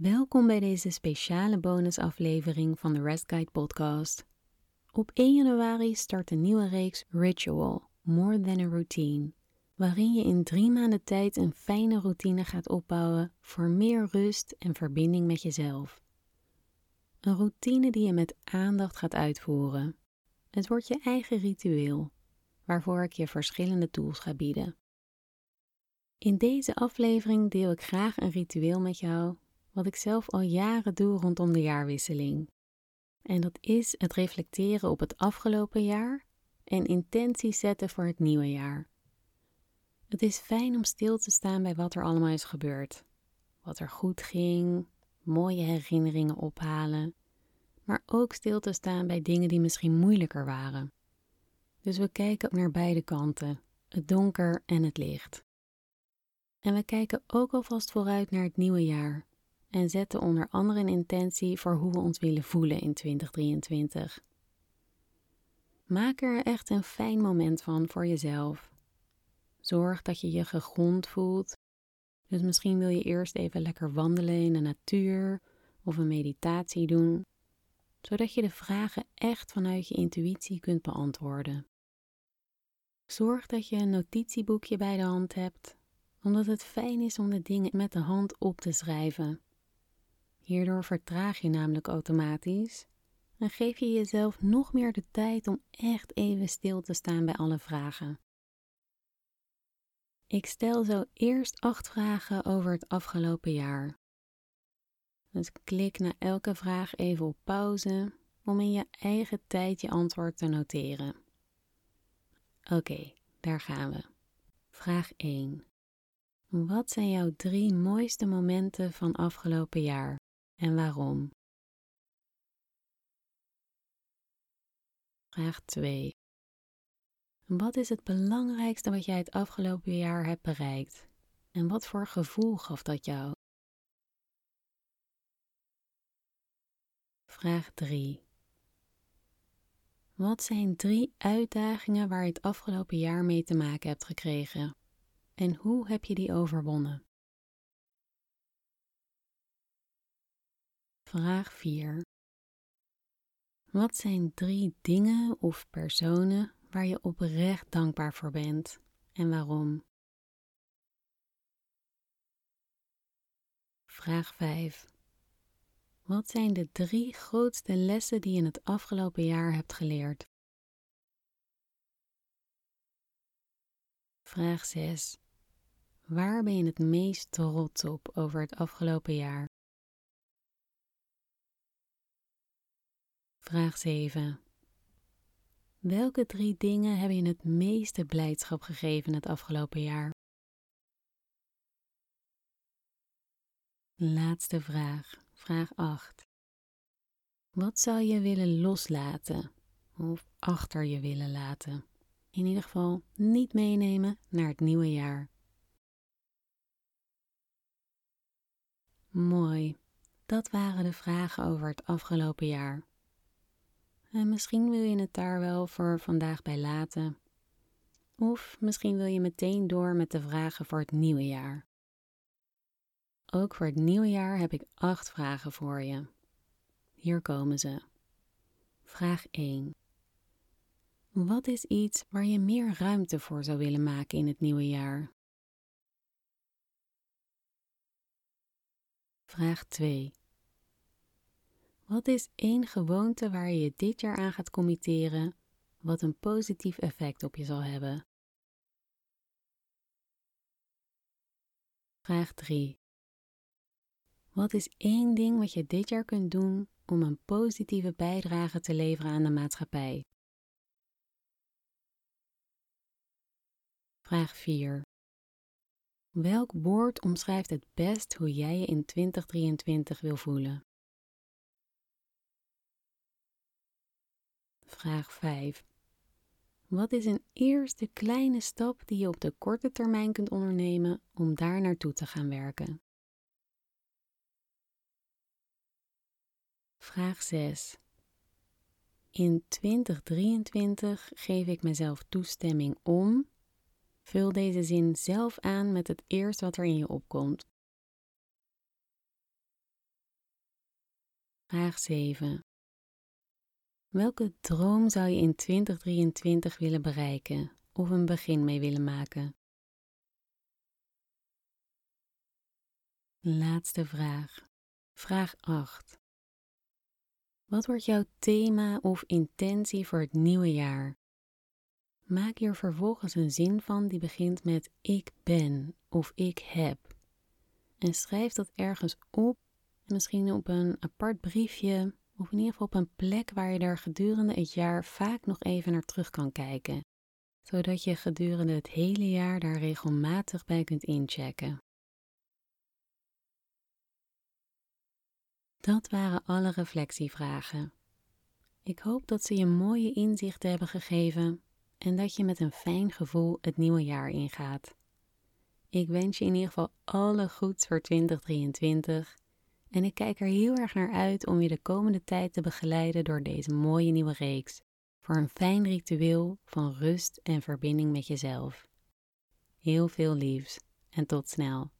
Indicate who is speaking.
Speaker 1: Welkom bij deze speciale bonusaflevering van de Rest Guide podcast. Op 1 januari start een nieuwe reeks Ritual, More Than a Routine, waarin je in drie maanden tijd een fijne routine gaat opbouwen voor meer rust en verbinding met jezelf. Een routine die je met aandacht gaat uitvoeren. Het wordt je eigen ritueel, waarvoor ik je verschillende tools ga bieden. In deze aflevering deel ik graag een ritueel met jou wat ik zelf al jaren doe rondom de jaarwisseling. En dat is het reflecteren op het afgelopen jaar en intenties zetten voor het nieuwe jaar. Het is fijn om stil te staan bij wat er allemaal is gebeurd. Wat er goed ging, mooie herinneringen ophalen, maar ook stil te staan bij dingen die misschien moeilijker waren. Dus we kijken naar beide kanten, het donker en het licht. En we kijken ook alvast vooruit naar het nieuwe jaar en zetten onder andere een intentie voor hoe we ons willen voelen in 2023. Maak er echt een fijn moment van voor jezelf. Zorg dat je je gegrond voelt. Dus misschien wil je eerst even lekker wandelen in de natuur of een meditatie doen, zodat je de vragen echt vanuit je intuïtie kunt beantwoorden. Zorg dat je een notitieboekje bij de hand hebt, omdat het fijn is om de dingen met de hand op te schrijven. Hierdoor vertraag je namelijk automatisch en geef je jezelf nog meer de tijd om echt even stil te staan bij alle vragen. Ik stel zo eerst acht vragen over het afgelopen jaar. Dus klik na elke vraag even op pauze om in je eigen tijd je antwoord te noteren. Oké, daar gaan we. Vraag 1. Wat zijn jouw drie mooiste momenten van afgelopen jaar? En waarom? Vraag 2. Wat is het belangrijkste wat jij het afgelopen jaar hebt bereikt? En wat voor gevoel gaf dat jou? Vraag 3. Wat zijn drie uitdagingen waar je het afgelopen jaar mee te maken hebt gekregen? En hoe heb je die overwonnen? Vraag 4. Wat zijn drie dingen of personen waar je oprecht dankbaar voor bent en waarom? Vraag 5. Wat zijn de drie grootste lessen die je in het afgelopen jaar hebt geleerd? Vraag 6. Waar ben je het meest trots op over het afgelopen jaar? Vraag 7. Welke drie dingen hebben je het meeste blijdschap gegeven het afgelopen jaar? Laatste vraag, vraag 8. Wat zou je willen loslaten of achter je willen laten? In ieder geval niet meenemen naar het nieuwe jaar. Mooi, dat waren de vragen over het afgelopen jaar. En misschien wil je het daar wel voor vandaag bij laten. Of misschien wil je meteen door met de vragen voor het nieuwe jaar. Ook voor het nieuwe jaar heb ik acht vragen voor je. Hier komen ze. Vraag 1. Wat is iets waar je meer ruimte voor zou willen maken in het nieuwe jaar? Vraag 2. Wat is één gewoonte waar je je dit jaar aan gaat committeren, wat een positief effect op je zal hebben? Vraag 3. Wat is één ding wat je dit jaar kunt doen om een positieve bijdrage te leveren aan de maatschappij? Vraag 4. Welk woord omschrijft het best hoe jij je in 2023 wil voelen? Vraag 5. Wat is een eerste kleine stap die je op de korte termijn kunt ondernemen om daar naartoe te gaan werken? Vraag 6. In 2023 geef ik mezelf toestemming om. Vul deze zin zelf aan met het eerst wat er in je opkomt. Vraag 7. Welke droom zou je in 2023 willen bereiken of een begin mee willen maken? Laatste vraag. Vraag 8. Wat wordt jouw thema of intentie voor het nieuwe jaar? Maak hier vervolgens een zin van die begint met ik ben of ik heb. En schrijf dat ergens op, misschien op een apart briefje of in ieder geval op een plek waar je daar gedurende het jaar vaak nog even naar terug kan kijken, zodat je gedurende het hele jaar daar regelmatig bij kunt inchecken. Dat waren alle reflectievragen. Ik hoop dat ze je mooie inzichten hebben gegeven en dat je met een fijn gevoel het nieuwe jaar ingaat. Ik wens je in ieder geval alle goeds voor 2023 en ik kijk er heel erg naar uit om je de komende tijd te begeleiden door deze mooie nieuwe reeks voor een fijn ritueel van rust en verbinding met jezelf. Heel veel liefs en tot snel.